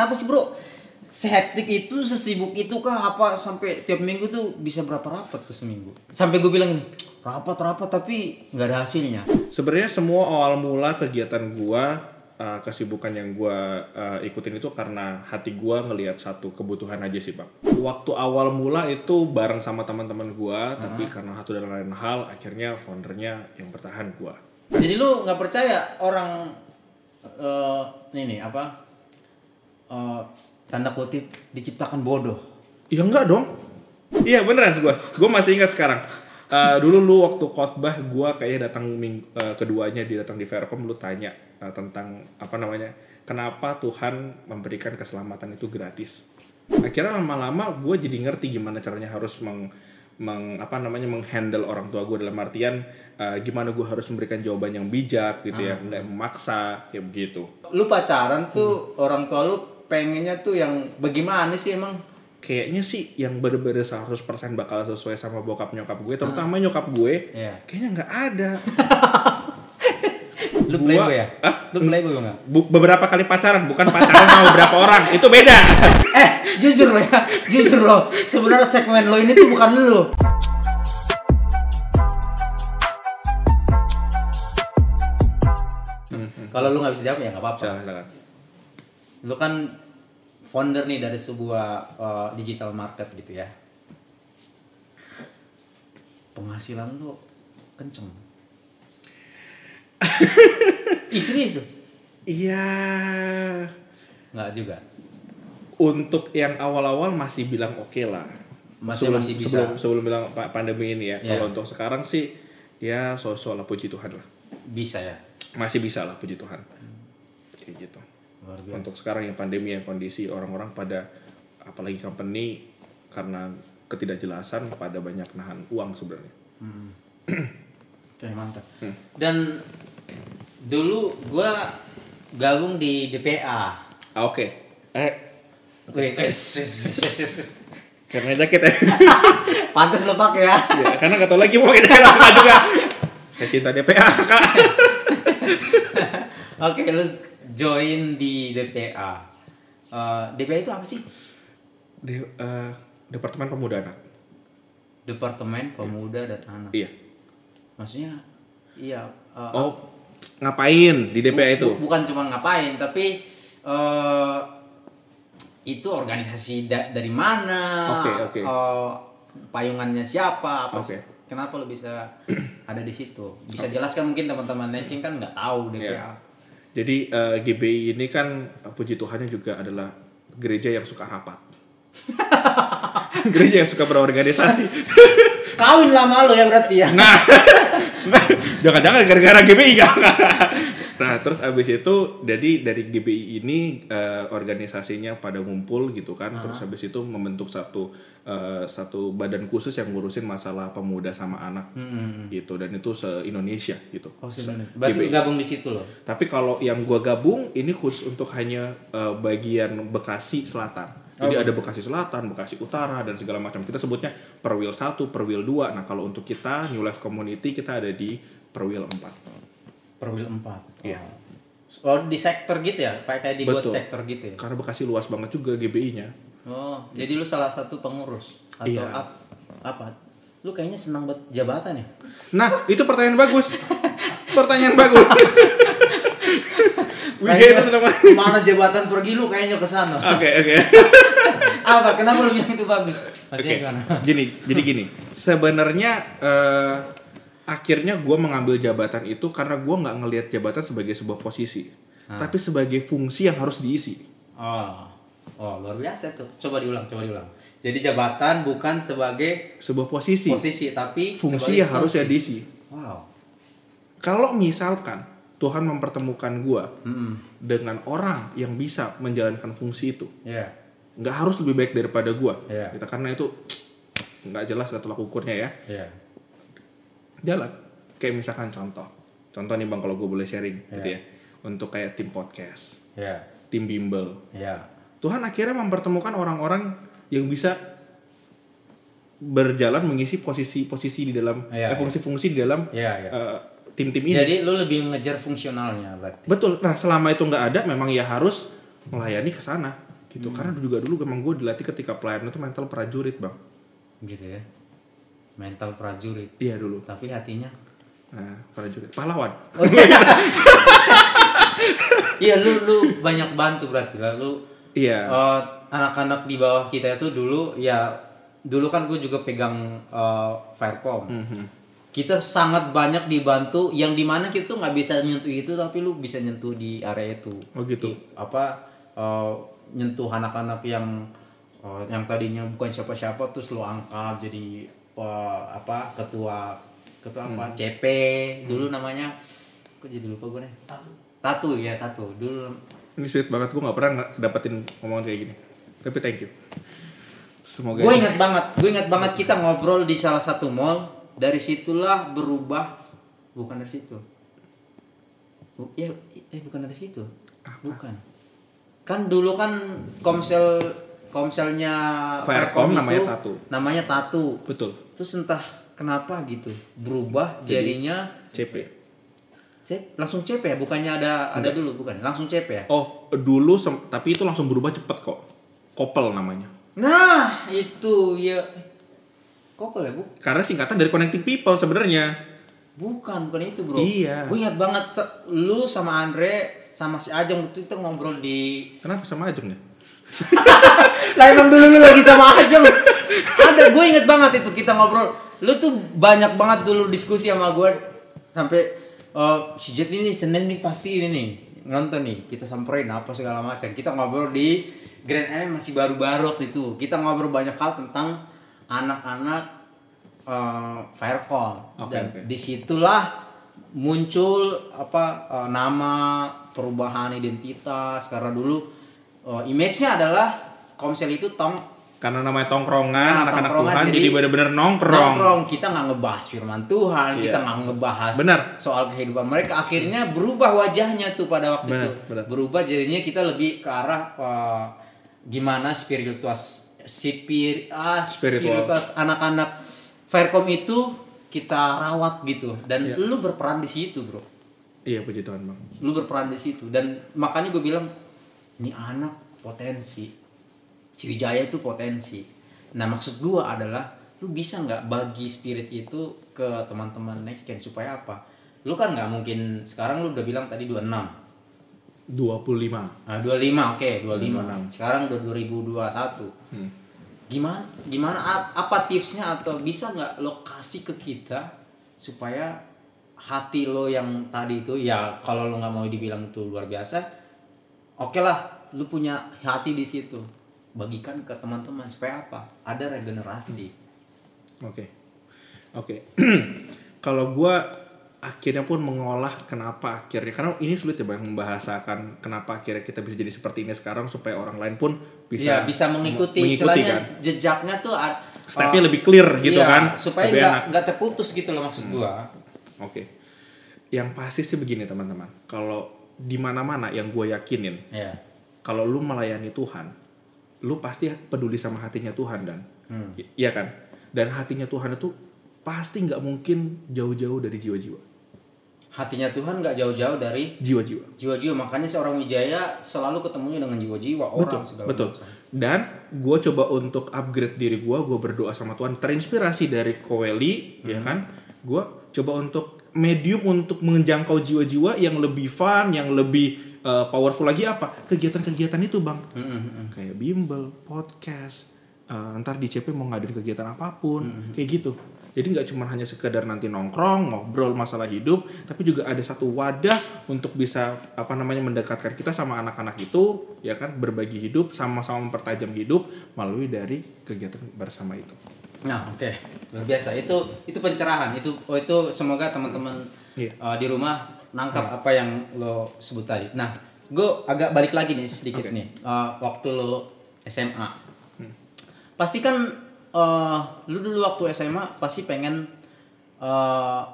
kenapa sih bro? Sehektik itu sesibuk itu kah? Apa sampai tiap minggu tuh bisa berapa rapat tuh seminggu? Sampai gue bilang rapat rapat tapi nggak ada hasilnya. Sebenarnya semua awal mula kegiatan gua uh, kesibukan yang gua uh, ikutin itu karena hati gua ngelihat satu kebutuhan aja sih, Bang. Waktu awal mula itu bareng sama teman-teman gua, tapi karena satu dan lain hal akhirnya foundernya yang bertahan gua. jadi lu nggak percaya orang eh ini apa eh, tanda kutip diciptakan bodoh Ya enggak dong. Iya beneran gua. Gua masih ingat sekarang. Uh, dulu lu waktu khotbah gua kayaknya datang ming uh, keduanya dia datang di Faircom lu tanya uh, tentang apa namanya kenapa Tuhan memberikan keselamatan itu gratis. Akhirnya lama-lama gue jadi ngerti gimana caranya harus meng, meng- apa namanya menghandle orang tua gue dalam artian uh, gimana gue harus memberikan jawaban yang bijak gitu ya nggak memaksa kayak begitu. lu pacaran tuh orang tua lu pengennya tuh yang bagaimana sih emang? Kayaknya sih yang bener-bener 100% bakal sesuai sama bokap nyokap gue terutama nyokap gue Iya. kayaknya nggak ada. Lu playboy ya? Hah? lu playboy Bu- beberapa kali pacaran bukan pacaran sama beberapa orang itu beda. Eh jujur lo ya jujur lo sebenarnya segmen lo ini tuh bukan lu. Kalau lu nggak bisa jawab ya nggak apa-apa. Lu kan founder nih dari sebuah uh, digital market gitu ya. Penghasilan lu kenceng. Ih serius? Lu? iya. Nggak juga? Untuk yang awal-awal masih bilang oke lah. Masih- sebelum, masih bisa. sebelum sebelum bilang pa- pandemi ini ya. Iya. kalau untuk sekarang sih ya so-so lah puji Tuhan lah. Bisa ya? Masih bisa lah puji Tuhan. Kayak gitu untuk sekarang yang pandemi yang kondisi orang-orang pada apalagi company karena ketidakjelasan pada banyak nahan uang sebenarnya. Oke mantap. Dan dulu gua gabung di DPA. ah, oke. Eh Wih, es, es, es, es, es. karena jaket ya Pantes lo pakai ya. Ya, karena nggak tahu lagi mau jaket apa juga. Saya cinta DPA kak. Oke, lu join di DPA. Eh, DPA itu apa sih? De, eh, Departemen Pemuda Anak Departemen Pemuda dan Anak. iya Maksudnya iya eh, oh ngapain di DPA itu bu- bukan cuma ngapain, tapi eh itu organisasi da- dari mana? Oke, oke. eh, payungannya siapa? Apa Oke. sih? Kenapa lo bisa ada di situ? Bisa jelaskan mungkin teman-teman Neskin kan nggak tahu DPA. Iya. Jadi eh, GBI ini kan eh, puji Tuhannya juga adalah gereja yang suka rapat. gereja yang suka berorganisasi. Kawin lama lo ya berarti ya. Nah, jangan-jangan gara-gara GBI kan? Nah, terus abis itu, jadi dari GBI ini eh, organisasinya pada ngumpul gitu kan, terus habis itu membentuk satu eh, satu badan khusus yang ngurusin masalah pemuda sama anak gitu, dan itu se Indonesia gitu. Oh, sebenarnya. Berarti GBI. gabung di situ loh. Tapi kalau yang gua gabung ini khusus untuk hanya eh, bagian Bekasi Selatan. Jadi ada Bekasi Selatan, Bekasi Utara dan segala macam. Kita sebutnya Perwil 1, Perwil 2. Nah, kalau untuk kita New Life Community kita ada di Perwil 4. Perwil 4. Iya. Oh, di sektor gitu ya? Kayak kayak dibuat Betul. sektor gitu ya? Karena Bekasi luas banget juga GBI-nya. Oh, jadi lu salah satu pengurus atau Iya. ap- apa? Lu kayaknya senang buat jabatan ya? Nah, itu pertanyaan bagus. pertanyaan bagus. Wijaya itu Kayaknya senang banget. Mana jabatan pergi lu kayaknya ke sana. Oke, oke. apa? Kenapa lu bilang itu bagus? Oke, gimana? gini, jadi gini. Sebenarnya eh, akhirnya gue mengambil jabatan itu karena gue nggak ngelihat jabatan sebagai sebuah posisi, tapi sebagai fungsi yang harus diisi. Oh. Oh, luar biasa tuh. Coba diulang, coba diulang. Jadi jabatan bukan sebagai Sebuah posisi, posisi tapi fungsi yang harusnya fungsi. diisi. Wow. Kalau misalkan Tuhan mempertemukan gue Mm dengan orang yang bisa menjalankan fungsi itu, nggak harus lebih baik daripada gue. Gitu, karena itu nggak jelas tolak ukurnya ya. Iya. Jalan. Kayak misalkan contoh. Contoh nih bang kalau gue boleh sharing gitu Iya. ya. Untuk kayak tim podcast. Iya. tim bimbel. Iya. Tuhan akhirnya mempertemukan orang-orang yang bisa berjalan mengisi posisi-posisi di dalam Iya, eh, fungsi-fungsi di dalam Iya, iya. eh, tim-tim ini. Jadi lu lebih ngejar fungsionalnya berarti. betul. Nah selama itu nggak ada memang ya harus melayani ke sana gitu. Karena juga dulu memang gue dilatih ketika pelayanan itu mental prajurit bang. Gitu ya mental prajurit. Iya dulu. Tapi hatinya? Nah prajurit. Pahlawan. Iya. Lu lu banyak bantu berarti lah. Lu iya. eh, anak-anak di bawah kita itu dulu ya dulu kan gue juga pegang eh, Firecom Mhm. kita sangat banyak dibantu. Yang di mana kita tuh nggak bisa nyentuh itu tapi lu bisa nyentuh di area itu. Oh gitu. Di- apa eh, nyentuh anak-anak yang eh, yang tadinya bukan siapa-siapa terus lu angkat jadi eh, apa ketua ketua apa? CP dulu namanya kok jadi lupa gue nih tatu. Ya tatu. Dulu ini sweet banget gue nggak pernah dapetin omongan kayak gini. Tapi thank you. Semoga gue ingat banget gue ingat banget kita ngobrol di salah satu mall. Dari situlah berubah bukan dari situ. Bu- ya eh bukan dari situ. Bukan. Kan dulu kan komsel komselnya Faircom Faircom namanya itu Tatu. namanya tatu. Betul. Terus entah kenapa gitu berubah jadinya CP cep langsung CP ya? Bukannya ada ada dulu bukan? Langsung CP ya? Oh dulu tapi itu langsung berubah cepet kok. Kopel namanya. Nah itu ya kopel ya bu? Karena singkatan dari connecting people sebenarnya. Bukan, bukan itu bro. Iya. Gue ingat banget lu sama Andre sama si Ajeng waktu itu ngobrol di. kenapa sama aja ya lah emang dulu lu lagi sama Ajeng. Ada, gue inget banget itu kita ngobrol. Lu tuh banyak banget dulu diskusi sama gue sampai eh, si Jack ini Senin nih pasti ini nih nonton nih kita samperin apa segala macam kita ngobrol di Grand M masih baru-baru waktu itu kita ngobrol banyak hal tentang anak-anak eh, Firecom Oke, dan oke. di situlah muncul apa eh, nama perubahan identitas karena dulu eh, image-nya adalah Komsel itu tong karena namanya tongkrongan Nah, anak-anak Tuhan jadi, jadi bener-bener nongkrong, nongkrong kita nggak ngebahas firman Tuhan kita Iya. nggak ngebahas Benar. soal kehidupan mereka akhirnya berubah wajahnya tuh pada waktu Benar, itu benar. berubah jadinya kita lebih ke arah eh, gimana spiritualitas sipir ah, Spiritual. spiritualitas anak-anak Faircom itu kita rawat gitu dan Iya. lu berperan di situ bro iya puji Tuhan bang lu berperan di situ dan makanya gue bilang ini anak potensi. Ciwijaya itu potensi. Nah maksud gue adalah lu bisa nggak bagi spirit itu ke teman-teman next gen supaya apa? Lu kan nggak mungkin sekarang lu udah bilang tadi 26 nah 25 25 oke 25 26. sekarang udah 2021 Hmm. gimana gimana apa tipsnya atau bisa nggak lo kasih ke kita supaya hati lo yang tadi itu ya kalau lo nggak mau dibilang itu luar biasa oke lah lu punya hati di situ bagikan ke teman-teman supaya apa ada regenerasi Oke, oke. Kalau gua akhirnya pun mengolah kenapa akhirnya karena ini sulit ya bang membahasakan kenapa akhirnya kita bisa jadi seperti ini sekarang supaya orang lain pun bisa bisa bisa mengikuti, mengikuti kan. jejaknya tuh Stepnya uh, lebih clear gitu iya, kan, supaya nggak. Hmm. nggak terputus gitu loh maksud gua Oke, yang pasti sih begini teman-teman. Kalau di mana-mana yang gue yakinin, ya kalau lu melayani Tuhan, lu pasti peduli sama hatinya Tuhan dan, Hmm. Iya kan? Dan hatinya Tuhan itu pasti nggak mungkin jauh-jauh dari jiwa-jiwa, hatinya Tuhan nggak jauh-jauh dari jiwa-jiwa. jiwa-jiwa. Makanya seorang Wijaya selalu ketemunya dengan jiwa-jiwa orang betul segala betul. macam. dan gue coba untuk upgrade diri gue gue berdoa sama Tuhan. Terinspirasi dari Koweli ya kan? Gue coba untuk medium untuk menjangkau jiwa-jiwa yang lebih fun yang lebih uh, powerful lagi apa? Kegiatan-kegiatan itu bang. Mm-mm. kayak bimbel podcast uh, ntar di CP mau ngadain kegiatan apa pun kayak gitu. Jadi nggak cuma hanya sekedar nanti nongkrong ngobrol masalah hidup tapi juga ada satu wadah untuk bisa apa namanya mendekatkan kita sama anak-anak itu ya kan? Berbagi hidup sama-sama mempertajam hidup melalui dari kegiatan bersama itu Nah, oke. Luar biasa. Itu itu pencerahan. Itu oh itu semoga teman-teman Iya. uh, di rumah nangkap apa yang lo sebut tadi. Nah, gue agak balik lagi nih sedikit Oke. nih. Uh, waktu lo SMA. Pasti kan uh, lu dulu waktu SMA pasti pengen uh,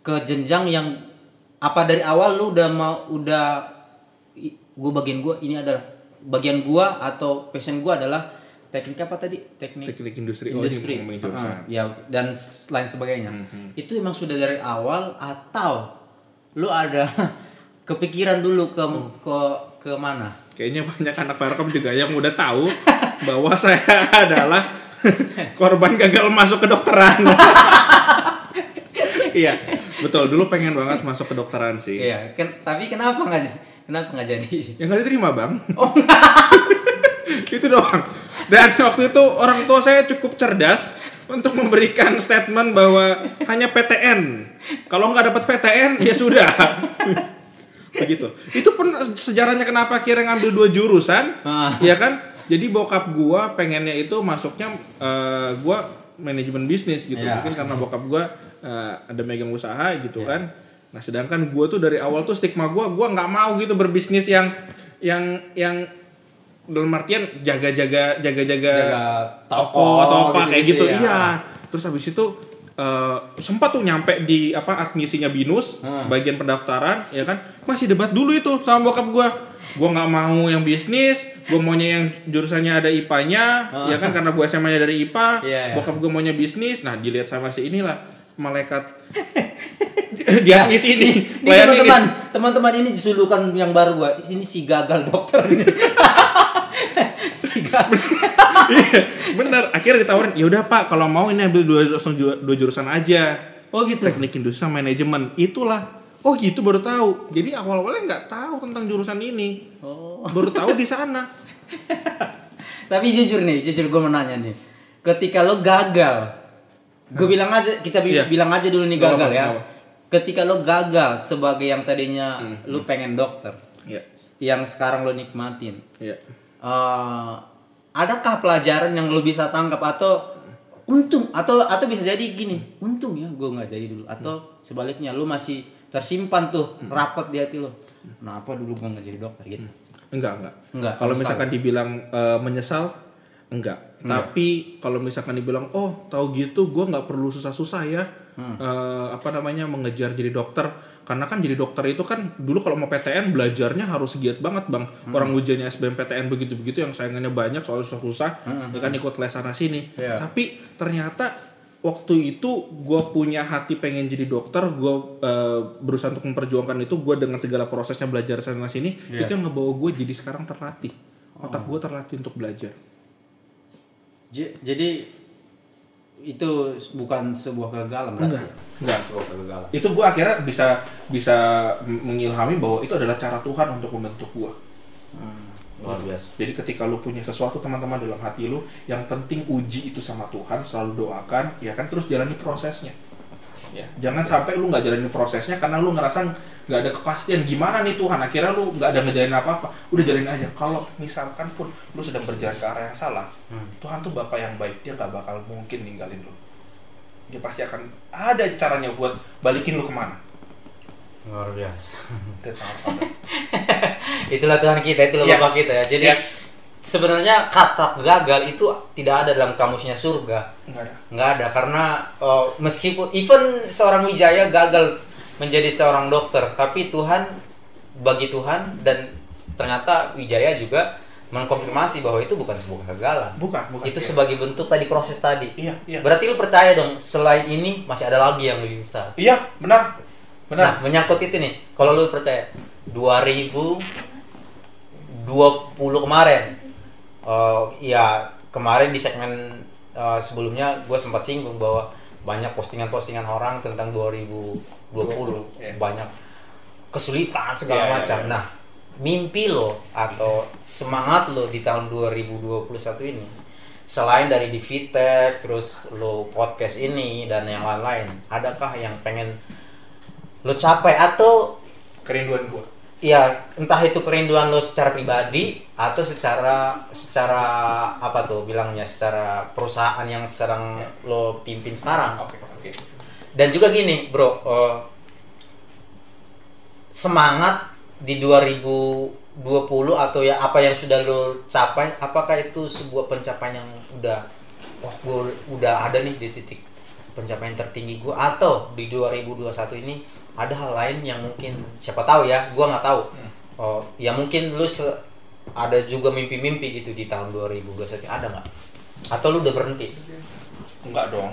ke jenjang yang apa dari awal lu udah mau udah gue bagian gue ini adalah bagian gua atau passion gua adalah teknik apa tadi teknik teknik industri oh, industri Ah, jurusan. ya dan lain sebagainya Mhm. itu emang sudah dari awal atau lu ada kepikiran dulu ke ke ke mana? Kayaknya banyak anak Faircom juga yang udah tahu bahwa saya adalah korban gagal masuk kedokteran. iya, betul. Dulu pengen banget masuk kedokteran sih. Iya, ken tapi kenapa nggak kenapa nggak jadi? Ya nggak diterima bang. Oh. itu doang. Dan waktu itu orang tua saya cukup cerdas untuk memberikan statement bahwa hanya PTN. Kalau nggak dapat PTN ya sudah. Begitu. Itu pun sejarahnya kenapa akhirnya ngambil dua jurusan, Ah. ya kan? Jadi bokap gua pengennya itu masuknya eh, gua manajemen bisnis gitu. Iya. Mungkin karena bokap gua eh, ada megang usaha gitu kan. Nah, sedangkan gua tuh dari awal tuh stigma gua gua nggak mau gitu berbisnis yang yang yang dalam artian jaga-jaga jaga-jaga Jaga toko atau apa kayak gitu-gitu gitu. ya. Iya. Terus habis itu eh, sempat tuh nyampe di apa admisinya binus Hmm. bagian pendaftaran ya kan masih debat dulu itu sama bokap gua gua nggak mau yang bisnis gua maunya yang jurusannya ada IPA-nya ya kan karena gua SMA-nya dari IPA Ah. Iya, iya. bokap gua maunya bisnis nah dilihat sama si inilah malaikat di admis ini Ini Pelayan ini. teman-teman, teman-teman ini julukan yang baru gua. Ini si gagal dokter ini. si gagal. Iya, bener akhirnya ditawarin ya udah pak kalau mau ini ambil dua langsung dua, jurusan aja Oh gitu. teknik industri sama manajemen itulah oh gitu baru tahu jadi awal awalnya nggak tahu tentang jurusan ini Oh. baru tahu di sana Tapi jujur nih, jujur gue mau nanya nih. Ketika lo gagal, gue bilang aja, kita bi- Iya. bilang aja dulu nih Gak gagal ya. gak apa. Ketika lo gagal sebagai yang tadinya Hmm, lo pengen dokter, ya yang sekarang lo nikmatin, ya eh, adakah pelajaran yang lo bisa tangkap? Atau untung atau atau bisa jadi gini, untung ya gue nggak jadi dulu. Atau sebaliknya lo masih tersimpan tuh rapat di hati lo. Kenapa dulu gue nggak jadi dokter gitu? enggak enggak. Enggak, kalau misalkan dibilang eh, menyesal enggak tapi kalau misalkan dibilang oh tahu gitu gue nggak perlu susah-susah ya Hmm. eh, apa namanya mengejar jadi dokter karena kan jadi dokter itu kan dulu kalau mau PTN belajarnya harus giat banget bang Hmm. orang ujiannya SBMPTN begitu-begitu yang saingannya banyak soal susah-susah ya kan ikut les sana sini Hmm. Iya. tapi ternyata waktu itu gue punya hati pengen jadi dokter gue berusaha untuk memperjuangkan itu gue dengan segala prosesnya belajar sana sini Iya. itu yang ngebawa gue jadi sekarang terlatih otak gue terlatih untuk belajar jadi itu bukan sebuah kegagalan berarti. Enggak. ya? Enggak. Bukan sebuah kegagalan. itu gue akhirnya bisa bisa mengilhami bahwa itu adalah cara Tuhan untuk membentuk gue Hmm, luar biasa. jadi ketika lu punya sesuatu teman-teman dalam hati lu yang penting uji itu sama Tuhan selalu doakan ya kan terus jalani prosesnya ya jangan sampai lu nggak jalani prosesnya karena lu ngerasa nggak ada kepastian. Gimana nih Tuhan? Akhirnya lu nggak ada ngejalanin apa-apa. Udah jalanin aja. Kalau misalkan pun lu sedang berjalan ke arah yang salah Hmm. Tuhan tuh bapak yang baik. Dia nggak bakal mungkin ninggalin lu. Dia pasti akan ada caranya buat balikin lu ke mana. Luar biasa. that's our Itulah Tuhan kita, itulah Iya. Bapak kita ya. Jadi yes sebenarnya kata gagal itu tidak ada dalam kamusnya surga. nggak ada ada karena oh, meskipun even seorang Wijaya gagal menjadi seorang dokter, tapi Tuhan bagi Tuhan dan ternyata Wijaya juga mengkonfirmasi bahwa itu bukan sebuah kegagalan. bukan bukan Itu Iya. sebagai bentuk tadi proses tadi. iya iya Berarti lu percaya dong, selain ini masih ada lagi yang lebih besar. iya benar Nah, benar menyangkut itu nih, kalau lu percaya 2020 kemarin, eh ya kemarin di segmen eh, sebelumnya gue sempat singgung bahwa banyak postingan-postingan orang tentang 2020 Iya. banyak kesulitan segala Iya, iya, macam. iya. Nah, mimpi lo atau semangat lo di tahun 2021 ini selain dari di Vitek, terus lo podcast ini dan yang lain-lain, adakah yang pengen lo capai atau kerinduan gua ya entah itu kerinduan lo secara pribadi atau secara secara apa tuh bilangnya secara perusahaan yang sedang lo pimpin sekarang. Oke oke. Dan juga gini bro eh, semangat di 2020 atau ya apa yang sudah lo capai apakah itu sebuah pencapaian yang udah wah gue udah ada nih di titik pencapaian tertinggi gue atau di 2021 ini ada hal lain yang mungkin siapa tahu ya gue nggak tahu oh ya mungkin lu se- ada juga mimpi-mimpi gitu di tahun 2021 ada nggak atau lu udah berhenti Enggak dong.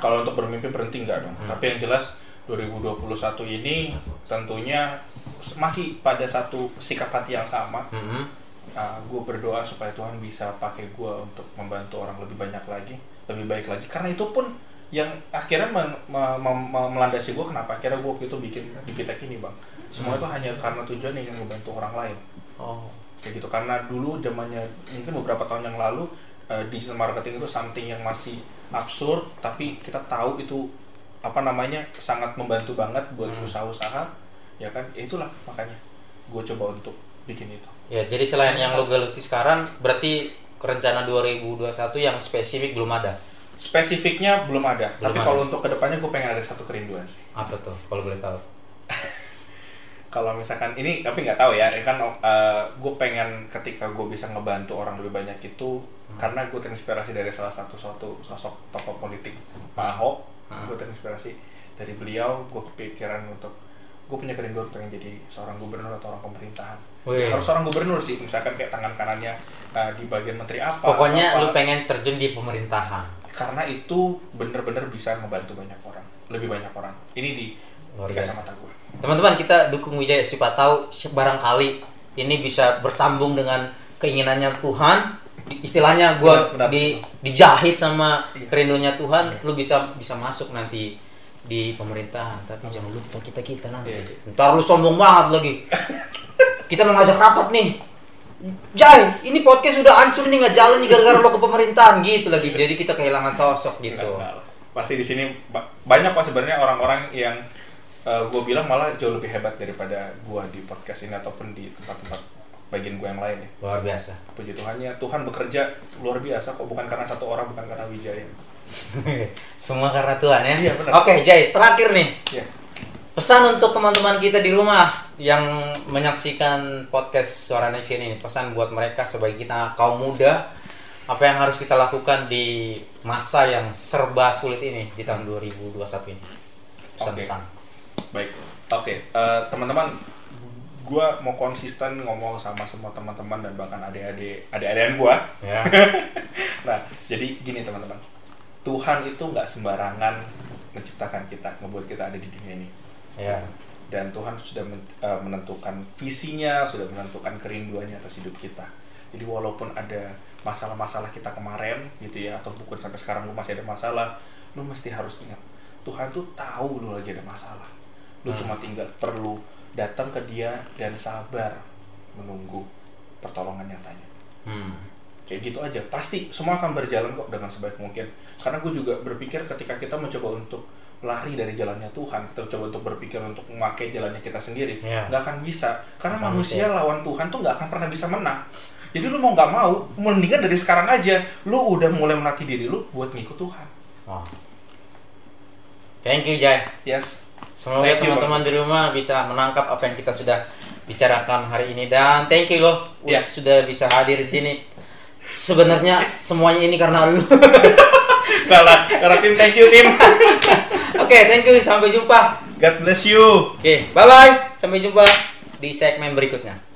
Kalau untuk bermimpi berhenti enggak dong. Hmm. Tapi yang jelas 2021 ini tentunya masih pada satu sikap hati yang sama Mhm. gue berdoa supaya Tuhan bisa pakai gue untuk membantu orang lebih banyak lagi lebih baik lagi karena itu pun yang akhirnya men- me- me- me- melandasi gue kenapa akhirnya gue waktu itu bikin Divitek ini bang semua itu hanya karena tujuannya yang membantu orang lain Oh. kayak gitu karena dulu zamannya mungkin beberapa tahun yang lalu eh, digital marketing itu something yang masih absurd tapi kita tahu itu apa namanya sangat membantu banget buat Hmm. usaha-usaha ya kan ya itulah makanya gue coba untuk bikin itu Ya, jadi selain yang lo geluti sekarang, berarti rencana 2021 yang spesifik belum ada. Spesifiknya belum ada Belum tapi ada. kalau untuk ke depannya gue pengen ada satu kerinduan sih Apa tuh, kalau boleh tahu? kalau misalkan ini tapi nggak tahu ya ya kan gue pengen ketika gue bisa ngebantu orang lebih banyak itu karena gue terinspirasi dari salah satu suatu sosok tokoh politik Pak Ahok Hmm. gue terinspirasi dari beliau gue kepikiran untuk gue punya kerinduan pengen jadi seorang gubernur atau orang pemerintahan Wih. harus seorang gubernur sih misalkan kayak tangan kanannya uh, di bagian menteri apa Pokoknya apa. lu pengen terjun di pemerintahan. Karena itu bener-bener bisa ngebantu banyak orang lebih banyak orang ini di, Luar di kacamata gue Teman-teman, kita dukung Wijaya siapa tahu barangkali ini bisa bersambung dengan keinginannya Tuhan. Istilahnya benar. di dijahit sama Iya. kerinduannya Tuhan, lu bisa bisa masuk nanti di pemerintahan. Tapi jangan lupa kita-kita nanti. Iya. Ntar lu sombong banget lagi. kita mau ngajak rapat nih. Jai, ini podcast udah hancur nih nggak jalan nih gara-gara lo ke pemerintahan gitu lagi. Jadi kita kehilangan sosok gitu. Nggak, nggak lah. pasti di sini ba- banyak kok sebenarnya orang-orang yang gue bilang malah jauh lebih hebat daripada gue di podcast ini ataupun di tempat-tempat bagian gue yang lain ya. Luar biasa. Puji Tuhannya, Tuhan bekerja luar biasa kok bukan karena satu orang, bukan karena Wijaya. Semua karena Tuhan ya. Iya, benar. Oke, Jai, terakhir nih. Ya, Pesan untuk teman-teman kita di rumah yang menyaksikan podcast Suara Nation ini. Pesan buat mereka sebagai kita kaum muda, apa yang harus kita lakukan di masa yang serba sulit ini di tahun 2021 ini. Pesan-pesan. baik. Oke, eh, teman-teman, gue mau konsisten ngomong sama semua teman-teman dan bahkan adik-adik adik-adikan gue. Ya. Nah, jadi gini teman-teman, Tuhan itu nggak sembarangan menciptakan kita, ngebuat kita ada di dunia ini. Dan Tuhan sudah eh, menentukan visinya, sudah menentukan kerinduannya atas hidup kita. Jadi walaupun ada masalah-masalah kita kemarin gitu ya, atau bukan sampai sekarang lu masih ada masalah, lu mesti harus ingat Tuhan tuh tahu lu lagi ada masalah. Lu Hmm. cuma tinggal perlu datang ke Dia dan sabar menunggu pertolongan nyatanya. Hmm. Kayak gitu aja, pasti semua akan berjalan kok dengan sebaik mungkin. Karena gue juga berpikir ketika kita mencoba untuk lari dari jalannya Tuhan, kita coba untuk berpikir untuk memakai jalannya kita sendiri, Iya. nggak akan bisa. Karena manusia lawan Tuhan tuh nggak akan pernah bisa menang. Jadi lu mau nggak mau, mendingan dari sekarang aja, lu udah mulai melatih diri lu buat ngikut Tuhan. Wah. Thank you, Jai. Yes. Semoga teman-teman di rumah bisa menangkap apa yang kita sudah bicarakan hari ini dan thank you loh Ya. sudah bisa hadir di sini. Sebenarnya semuanya ini karena lu. Nggak lah, karena tim thank you tim. Oke, thank you. Sampai jumpa. God bless you. Oke, bye bye. Sampai jumpa di segmen berikutnya.